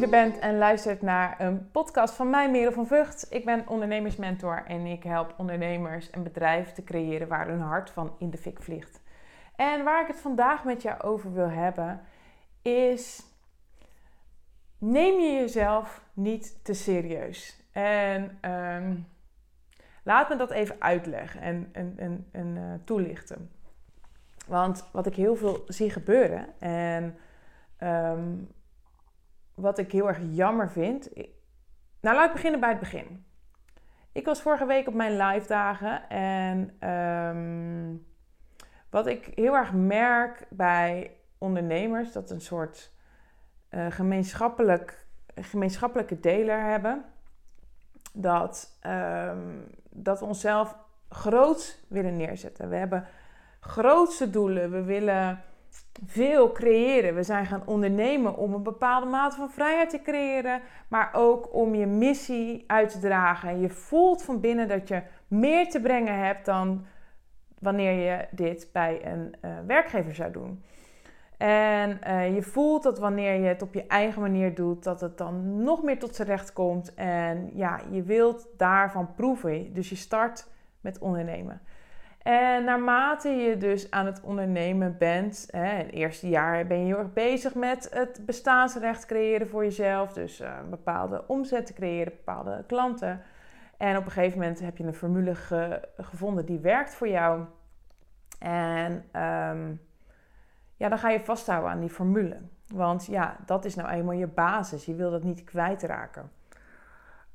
je bent en luistert naar een podcast van mij, Merel van Vught. Ik ben ondernemersmentor en ik help ondernemers een bedrijf te creëren waar hun hart van in de fik vliegt. En waar ik het vandaag met jou over wil hebben is: neem je jezelf niet te serieus. En ehm, laat me dat even uitleggen en, en, en, uh, toelichten. Want wat ik heel veel zie gebeuren en um, wat ik heel erg jammer vind. Nou, laat ik beginnen bij het begin. Ik was vorige week op mijn live dagen en um, wat ik heel erg merk bij ondernemers, dat een soort uh, gemeenschappelijk, gemeenschappelijke deler hebben. Dat, um, dat we onszelf groot willen neerzetten. We hebben grootste doelen. We willen veel creëren. We zijn gaan ondernemen om een bepaalde mate van vrijheid te creëren, maar ook om je missie uit te dragen. En je voelt van binnen dat je meer te brengen hebt dan wanneer je dit bij een uh, werkgever zou doen. En uh, je voelt dat wanneer je het op je eigen manier doet, dat het dan nog meer tot zijn recht komt. En ja, je wilt daarvan proeven. Dus je start met ondernemen. En naarmate je dus aan het ondernemen bent, hè, het eerste jaar ben je heel erg bezig met het bestaansrecht creëren voor jezelf. Dus een bepaalde omzet te creëren, bepaalde klanten. En op een gegeven moment heb je een formule gevonden die werkt voor jou. En um, ja, dan ga je vasthouden aan die formule. Want ja, dat is nou eenmaal je basis. Je wil dat niet kwijtraken.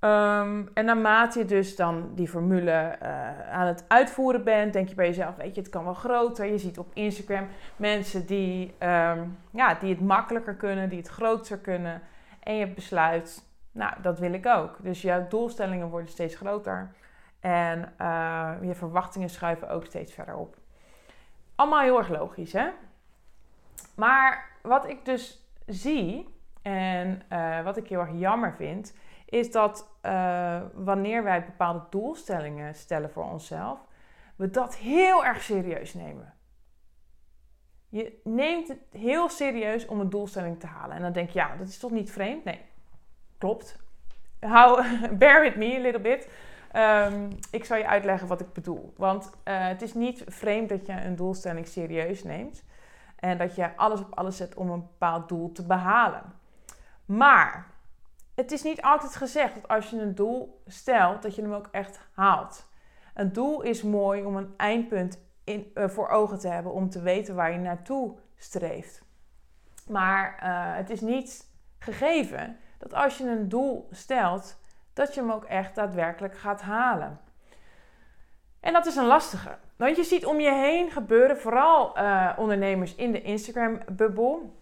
Um, en naarmate je dus dan die formule uh, aan het uitvoeren bent, denk je bij jezelf, weet je, het kan wel groter. Je ziet op Instagram mensen die, um, ja, die het makkelijker kunnen, die het groter kunnen. En je besluit, nou, dat wil ik ook. Dus jouw doelstellingen worden steeds groter. En uh, je verwachtingen schuiven ook steeds verder op. Allemaal heel erg logisch, hè? Maar wat ik dus zie en uh, wat ik heel erg jammer vind, is dat uh, wanneer wij bepaalde doelstellingen stellen voor onszelf, we dat heel erg serieus nemen. Je neemt het heel serieus om een doelstelling te halen. En dan denk je, ja, dat is toch niet vreemd? Nee, klopt. Hou, bear with me a little bit. Um, ik zal je uitleggen wat ik bedoel. Want uh, het is niet vreemd dat je een doelstelling serieus neemt. En dat je alles op alles zet om een bepaald doel te behalen. Maar het is niet altijd gezegd dat als je een doel stelt, dat je hem ook echt haalt. Een doel is mooi om een eindpunt in, uh, voor ogen te hebben, om te weten waar je naartoe streeft. Maar uh, het is niet gegeven dat als je een doel stelt, dat je hem ook echt daadwerkelijk gaat halen. En dat is een lastige. Want je ziet om je heen gebeuren, vooral uh, ondernemers in de Instagram-bubbel,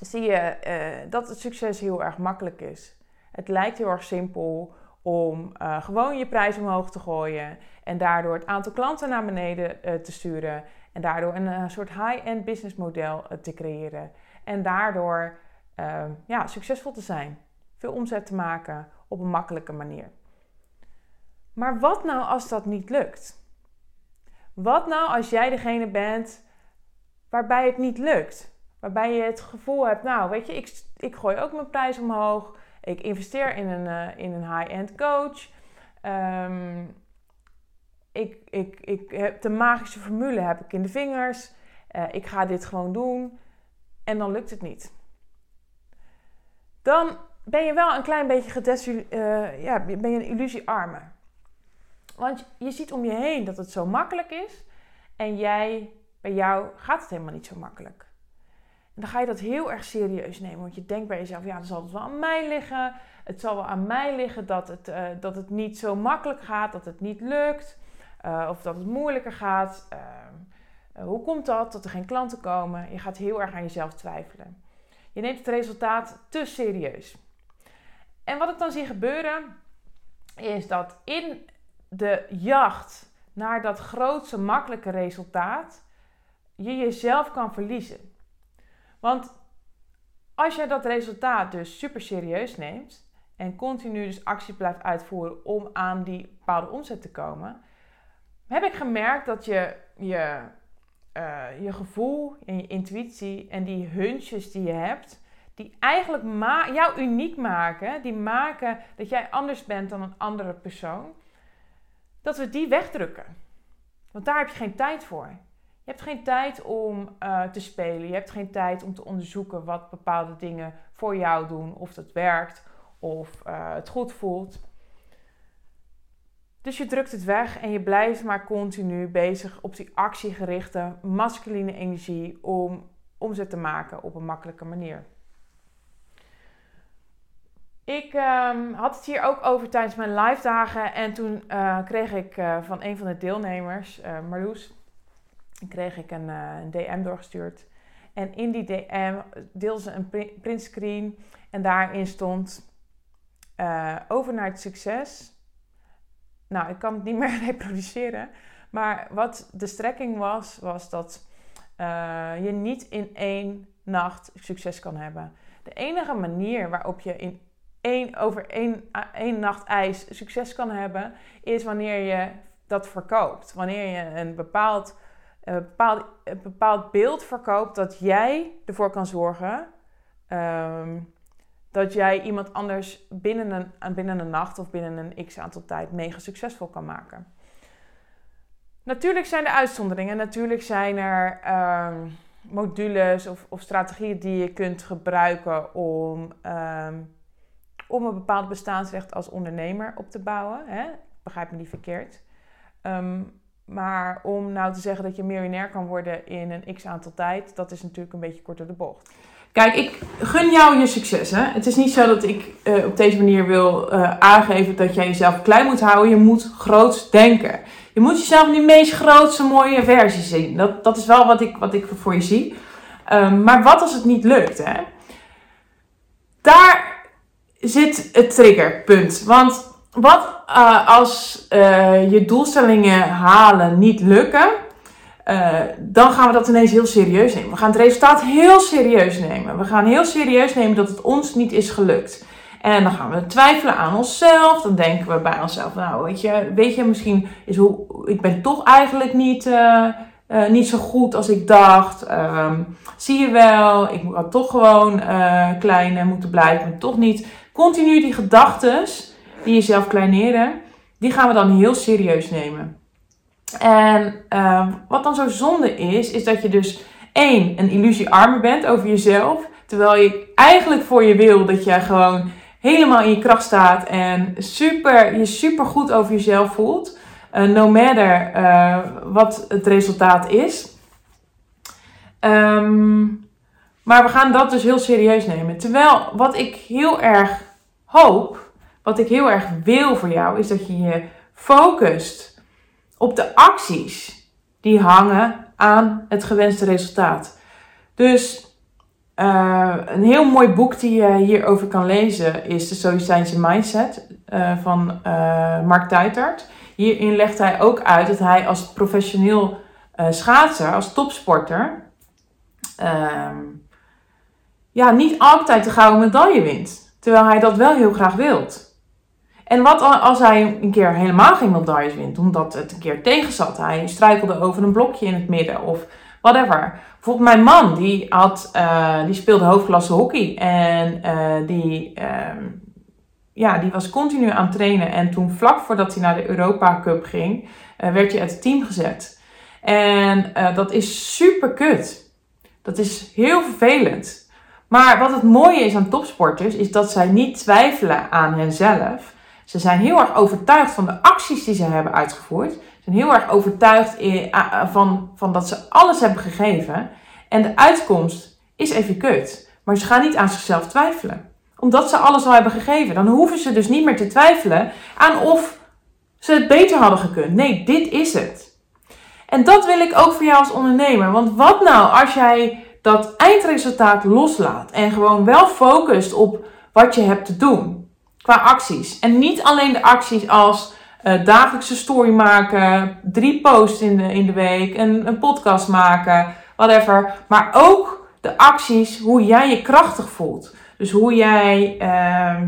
zie je uh, dat het succes heel erg makkelijk is. Het lijkt heel erg simpel om uh, gewoon je prijs omhoog te gooien en daardoor het aantal klanten naar beneden uh, te sturen en daardoor een soort high-end business model te creëren en daardoor ja, succesvol te zijn, veel omzet te maken op een makkelijke manier. Maar wat nou als dat niet lukt? Wat nou als jij degene bent waarbij het niet lukt? Waarbij je het gevoel hebt, nou weet je, ik, ik gooi ook mijn prijs omhoog. Ik investeer in een, uh, in een high-end coach. Um, ik, ik, ik heb de magische formule heb ik in de vingers. Uh, ik ga dit gewoon doen. En dan lukt het niet. Dan ben je wel een klein beetje gedesil- uh, ja, ben je een illusiearme. Want je ziet om je heen dat het zo makkelijk is. En jij, bij jou gaat het helemaal niet zo makkelijk. Dan ga je dat heel erg serieus nemen. Want je denkt bij jezelf, ja, dan zal het wel aan mij liggen. Het zal wel aan mij liggen dat het, uh, dat het niet zo makkelijk gaat, dat het niet lukt. Uh, of dat het moeilijker gaat. Uh, hoe komt dat? Dat er geen klanten komen. Je gaat heel erg aan jezelf twijfelen. Je neemt het resultaat te serieus. En wat ik dan zie gebeuren, is dat in de jacht naar dat grootste makkelijke resultaat, je jezelf kan verliezen. Want als je dat resultaat dus super serieus neemt en continu dus actie blijft uitvoeren om aan die bepaalde omzet te komen, heb ik gemerkt dat je je, uh, je gevoel en je intuïtie en die hunches die je hebt, die eigenlijk jou uniek maken, die maken dat jij anders bent dan een andere persoon, dat we die wegdrukken. Want daar heb je geen tijd voor. Je hebt geen tijd om uh, te spelen. Je hebt geen tijd om te onderzoeken wat bepaalde dingen voor jou doen. Of dat werkt of uh, het goed voelt. Dus je drukt het weg en je blijft maar continu bezig op die actiegerichte masculine energie om omzet te maken op een makkelijke manier. Ik um, had het hier ook over tijdens mijn live dagen en toen uh, kreeg ik van een van de deelnemers, uh, Marloes, kreeg ik een, een, DM doorgestuurd. En in die DM deelde ze een printscreen en daarin stond over naar het succes. Nou, ik kan het niet meer reproduceren, maar wat de strekking was, was dat je niet in één nacht succes kan hebben. De enige manier waarop je in één, over één, één nacht ijs succes kan hebben, is wanneer je dat verkoopt. Wanneer je een bepaald, een bepaald, een bepaald beeld verkoopt dat jij ervoor kan zorgen ehm, dat jij iemand anders binnen een, binnen een nacht of binnen een x aantal tijd mega succesvol kan maken. Natuurlijk zijn er uitzonderingen. Natuurlijk zijn er ehm, modules of, of, strategieën die je kunt gebruiken om ehm, om een bepaald bestaansrecht als ondernemer op te bouwen. Hè? Begrijp me niet verkeerd. Ehm, maar om nou te zeggen dat je miljonair kan worden in een x aantal tijd, dat is natuurlijk een beetje kort de bocht. Kijk, ik gun jou je succes. Hè? Het is niet zo dat ik uh, op deze manier wil uh, aangeven dat jij jezelf klein moet houden. Je moet groot denken. Je moet jezelf in die meest grootste mooie versie zien. Dat, dat is wel wat ik, wat ik voor je zie. Um, maar wat als het niet lukt? Hè? Daar zit het triggerpunt. Want wat uh, als uh, je doelstellingen halen niet lukken, uh, dan gaan we dat ineens heel serieus nemen. We gaan het resultaat heel serieus nemen. We gaan heel serieus nemen dat het ons niet is gelukt. En dan gaan we twijfelen aan onszelf. Dan denken we bij onszelf, nou weet je, weet je misschien is hoe, ik ben toch eigenlijk niet, niet zo goed als ik dacht. Um, zie je wel, ik had toch gewoon klein moeten blijven, toch niet continu die gedachten die jezelf kleineren, die gaan we dan heel serieus nemen. En uh, wat dan zo zonde is, is dat je dus één, een illusie armer bent over jezelf. Terwijl je eigenlijk voor je wil dat je gewoon helemaal in je kracht staat en super, je super goed over jezelf voelt. Uh, no matter uh, wat het resultaat is. Um, maar we gaan dat dus heel serieus nemen. Terwijl wat ik heel erg hoop, wat ik heel erg wil voor jou, is dat je je focust op de acties die hangen aan het gewenste resultaat. Dus uh, een heel mooi boek die je hierover kan lezen is de Stoïcijnse Mindset uh, van uh, Mark Tuitert. Hierin legt hij ook uit dat hij als professioneel schaatser, als topsporter, ehm, ja, niet altijd de gouden medaille wint. Terwijl hij dat wel heel graag wilt. En wat als hij een keer helemaal geen medailles wint, omdat het een keer tegen zat? Hij struikelde over een blokje in het midden of whatever. Bijvoorbeeld mijn man, die, had, uh, die speelde hoofdklasse hockey. En uh, die, uh, ja, die was continu aan het trainen. En toen vlak voordat hij naar de Europa Cup ging, eh, werd hij uit het team gezet. En dat is super kut. Dat is heel vervelend. Maar wat het mooie is aan topsporters, is dat zij niet twijfelen aan henzelf. Ze zijn heel erg overtuigd van de acties die ze hebben uitgevoerd. Ze zijn heel erg overtuigd van, van dat ze alles hebben gegeven. En de uitkomst is even kut. Maar ze gaan niet aan zichzelf twijfelen. Omdat ze alles al hebben gegeven. Dan hoeven ze dus niet meer te twijfelen aan of ze het beter hadden gekund. Nee, dit is het. En dat wil ik ook voor jou als ondernemer. Want wat nou als jij dat eindresultaat loslaat en gewoon wel focust op wat je hebt te doen qua acties. En niet alleen de acties als uh, dagelijkse story maken, drie posts in de, in de week, een, een podcast maken, whatever. Maar ook de acties hoe jij je krachtig voelt. Dus hoe jij uh,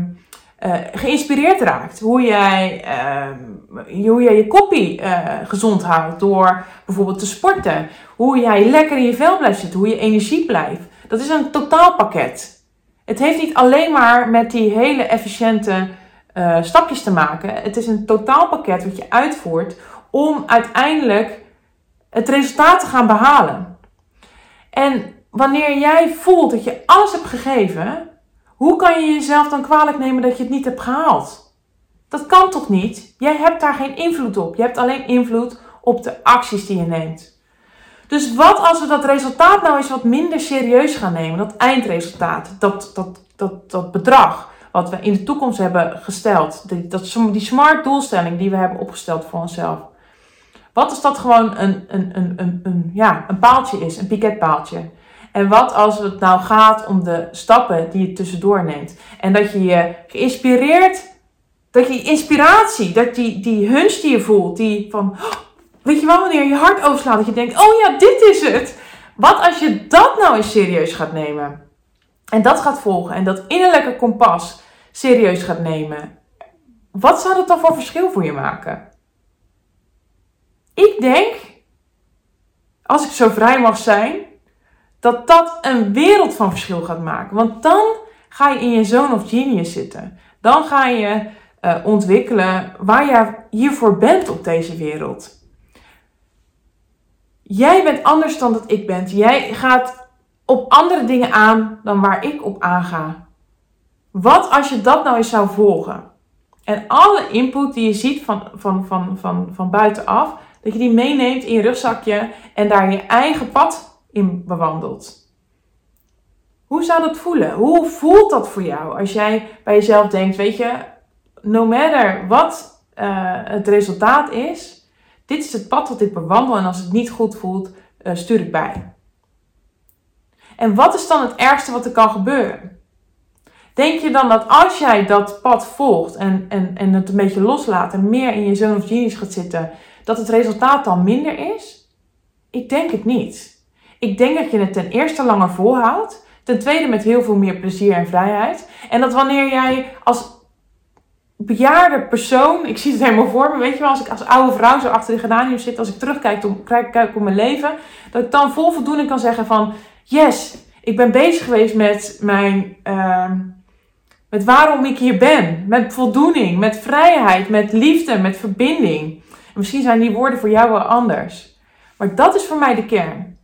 uh, geïnspireerd raakt. Hoe jij, uh, hoe jij je koppie uh, gezond houdt door bijvoorbeeld te sporten. Hoe jij lekker in je vel blijft zitten. Hoe je energie blijft. Dat is een totaalpakket. Het heeft niet alleen maar met die hele efficiënte uh, stapjes te maken. Het is een totaalpakket wat je uitvoert om uiteindelijk het resultaat te gaan behalen. En wanneer jij voelt dat je alles hebt gegeven, hoe kan je jezelf dan kwalijk nemen dat je het niet hebt gehaald? Dat kan toch niet? Jij hebt daar geen invloed op. Je hebt alleen invloed op de acties die je neemt. Dus wat als we dat resultaat nou eens wat minder serieus gaan nemen? Dat eindresultaat, dat, dat, dat, dat bedrag wat we in de toekomst hebben gesteld. Die, dat, die smart doelstelling die we hebben opgesteld voor onszelf. Wat als dat gewoon een, een, een, een, een, ja, een paaltje is, een piketpaaltje? En wat als het nou gaat om de stappen die je tussendoor neemt? En dat je je geïnspireerd, dat je inspiratie, dat die, die hunch die je voelt, die van, weet je wel, wanneer je hart overslaat, dat je denkt, oh ja, dit is het. Wat als je dat nou eens serieus gaat nemen? En dat gaat volgen en dat innerlijke kompas serieus gaat nemen. Wat zou dat dan voor verschil voor je maken? Ik denk, als ik zo vrij mag zijn, dat dat een wereld van verschil gaat maken. Want dan ga je in je zone of genius zitten. Dan ga je uh, ontwikkelen waar je hiervoor bent op deze wereld. Jij bent anders dan dat ik ben. Jij gaat op andere dingen aan dan waar ik op aanga. Wat als je dat nou eens zou volgen? En alle input die je ziet van, van, van, van, van buitenaf, dat je die meeneemt in je rugzakje en daar je eigen pad in bewandelt. Hoe zou dat voelen? Hoe voelt dat voor jou als jij bij jezelf denkt, weet je, no matter wat uh, het resultaat is, dit is het pad wat ik bewandel en als het niet goed voelt, uh, stuur ik bij. En wat is dan het ergste wat er kan gebeuren? Denk je dan dat als jij dat pad volgt en, en, en het een beetje loslaat en meer in je zone of genius gaat zitten, dat het resultaat dan minder is? Ik denk het niet. Ik denk dat je het ten eerste langer volhoudt. Ten tweede met heel veel meer plezier en vrijheid. En dat wanneer jij als bejaarde persoon, ik zie het helemaal voor me, weet je wel, als ik als oude vrouw zo achter de geranium zit, als ik terugkijk kijk op mijn leven, dat ik dan vol voldoening kan zeggen van, yes, ik ben bezig geweest met mijn, uh, met waarom ik hier ben, met voldoening, met vrijheid, met liefde, met verbinding. misschien zijn die woorden voor jou wel anders, maar dat is voor mij de kern.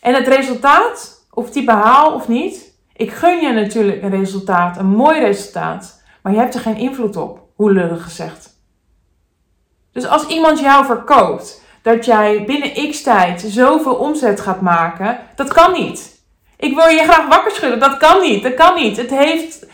En het resultaat, of die behaal of niet, ik gun je natuurlijk een resultaat, een mooi resultaat. Maar je hebt er geen invloed op, hoe lullig gezegd. Dus als iemand jou verkoopt dat jij binnen x tijd zoveel omzet gaat maken, dat kan niet. Ik wil je graag wakker schudden, dat kan niet, dat kan niet. Het heeft.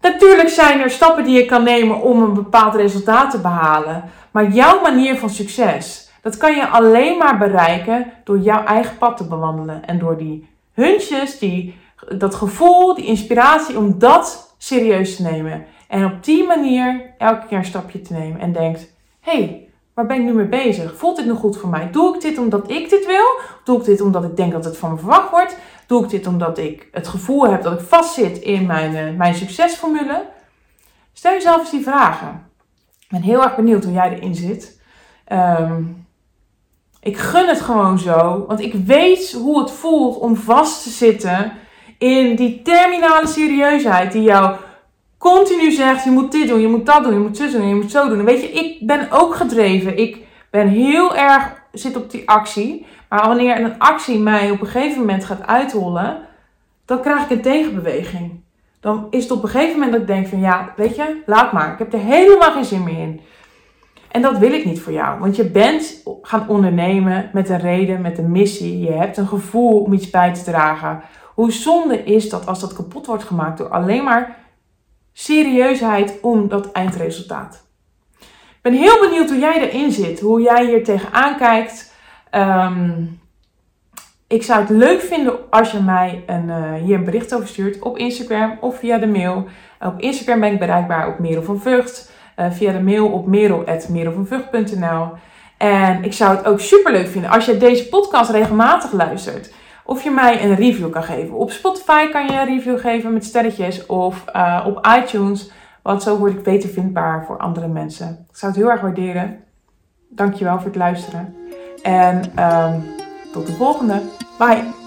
Natuurlijk zijn er stappen die je kan nemen om een bepaald resultaat te behalen. Maar jouw manier van succes, dat kan je alleen maar bereiken door jouw eigen pad te bewandelen. En door die huntjes, die, dat gevoel, die inspiratie om dat serieus te nemen. En op die manier elke keer een stapje te nemen en denkt: hé, hey, waar ben ik nu mee bezig? Voelt dit nog goed voor mij? Doe ik dit omdat ik dit wil? Doe ik dit omdat ik denk dat het van me verwacht wordt? Doe ik dit omdat ik het gevoel heb dat ik vastzit in mijn, uh, mijn succesformule? Stel jezelf eens die vragen. Ik ben heel erg benieuwd hoe jij erin zit. Ehm, ik gun het gewoon zo, want ik weet hoe het voelt om vast te zitten in die terminale serieusheid die jou continu zegt: je moet dit doen, je moet dat doen, je moet zo doen, je moet zo doen. En weet je, ik ben ook gedreven. Ik ben heel erg zit op die actie. Maar wanneer een actie mij op een gegeven moment gaat uithollen, dan krijg ik een tegenbeweging. Dan is het op een gegeven moment dat ik denk van ja, weet je, laat maar. Ik heb er helemaal geen zin meer in. En dat wil ik niet voor jou. Want je bent gaan ondernemen met een reden, met een missie. Je hebt een gevoel om iets bij te dragen. Hoe zonde is dat als dat kapot wordt gemaakt door alleen maar serieusheid om dat eindresultaat. Ik ben heel benieuwd hoe jij erin zit, hoe jij hier tegenaan kijkt. Ehm, ik zou het leuk vinden als je mij een, eh, hier een bericht over stuurt op Instagram of via de mail. Op Instagram ben ik bereikbaar op Merel van Vught. Uh, via de mail op merel.merelvanvught.nl En ik zou het ook super leuk vinden als je deze podcast regelmatig luistert of je mij een review kan geven. Op Spotify kan je een review geven met sterretjes of uh, op iTunes. Want zo word ik beter vindbaar voor andere mensen. Ik zou het heel erg waarderen. Dankjewel voor het luisteren. En um, tot de volgende. Bye.